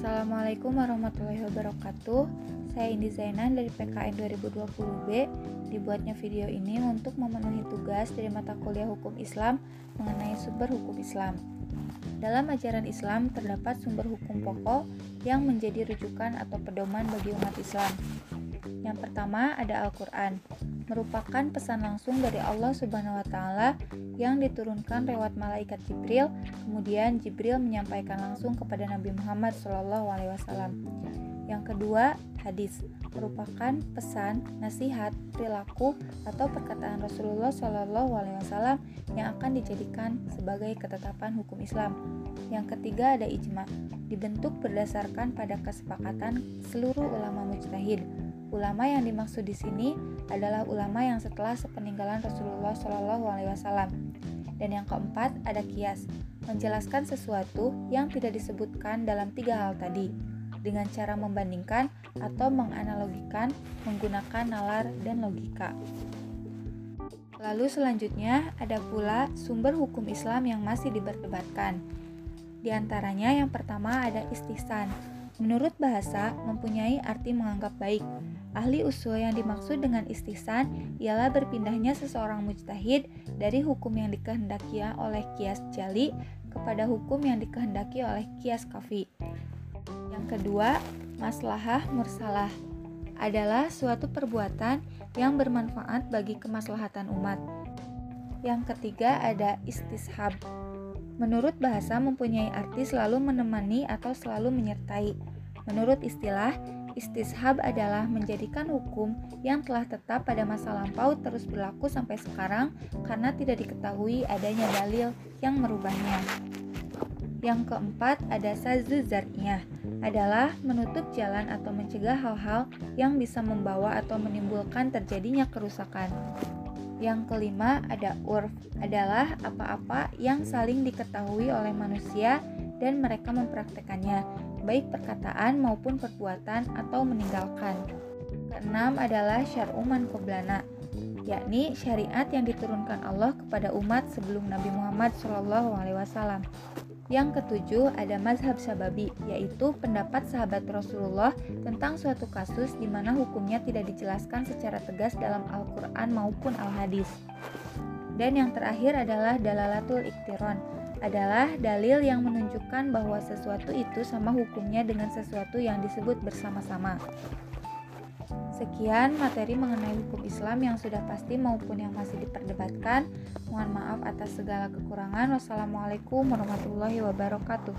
Assalamualaikum warahmatullahi wabarakatuh. Saya Indi Zainan dari PKN 2020B Dibuatnya video ini untuk memenuhi tugas dari mata kuliah hukum Islam mengenai sumber hukum Islam. Dalam ajaran Islam terdapat sumber hukum pokok yang menjadi rujukan atau pedoman bagi umat Islam. Yang pertama ada Al-Quran merupakan pesan langsung dari Allah Subhanahu wa taala yang diturunkan lewat malaikat Jibril. Kemudian Jibril menyampaikan langsung kepada Nabi Muhammad SAW. Yang kedua, hadis merupakan pesan, nasihat, perilaku atau perkataan Rasulullah SAW yang akan dijadikan sebagai ketetapan hukum Islam. Yang ketiga ada ijma, dibentuk berdasarkan pada kesepakatan seluruh ulama mujtahid Ulama yang dimaksud di sini adalah ulama yang setelah sepeninggalan Rasulullah Shallallahu Alaihi Wasallam. Dan yang keempat ada kias, menjelaskan sesuatu yang tidak disebutkan dalam tiga hal tadi dengan cara membandingkan atau menganalogikan menggunakan nalar dan logika. Lalu selanjutnya ada pula sumber hukum Islam yang masih diperdebatkan. Di antaranya yang pertama ada istihsan. Menurut bahasa, mempunyai arti menganggap baik, Ahli usul yang dimaksud dengan istihsan ialah berpindahnya seseorang mujtahid dari hukum yang dikehendaki oleh kias jali kepada hukum yang dikehendaki oleh kias kafi. Yang kedua, maslahah mursalah adalah suatu perbuatan yang bermanfaat bagi kemaslahatan umat. Yang ketiga ada istishab. Menurut bahasa mempunyai arti selalu menemani atau selalu menyertai. Menurut istilah, Istishab adalah menjadikan hukum yang telah tetap pada masa lampau terus berlaku sampai sekarang karena tidak diketahui adanya dalil yang merubahnya. Yang keempat ada sazu zar'iyah adalah menutup jalan atau mencegah hal-hal yang bisa membawa atau menimbulkan terjadinya kerusakan. Yang kelima ada urf adalah apa-apa yang saling diketahui oleh manusia dan mereka mempraktekannya baik perkataan maupun perbuatan atau meninggalkan. Keenam adalah syar'uman qoblana, yakni syariat yang diturunkan Allah kepada umat sebelum Nabi Muhammad SAW. Yang ketujuh ada mazhab sababi, yaitu pendapat sahabat Rasulullah tentang suatu kasus di mana hukumnya tidak dijelaskan secara tegas dalam Al-Quran maupun Al-Hadis. Dan yang terakhir adalah dalalatul iktiron, adalah dalil yang menunjukkan bahwa sesuatu itu sama hukumnya dengan sesuatu yang disebut bersama-sama. Sekian materi mengenai hukum Islam yang sudah pasti maupun yang masih diperdebatkan. Mohon maaf atas segala kekurangan. Wassalamualaikum warahmatullahi wabarakatuh.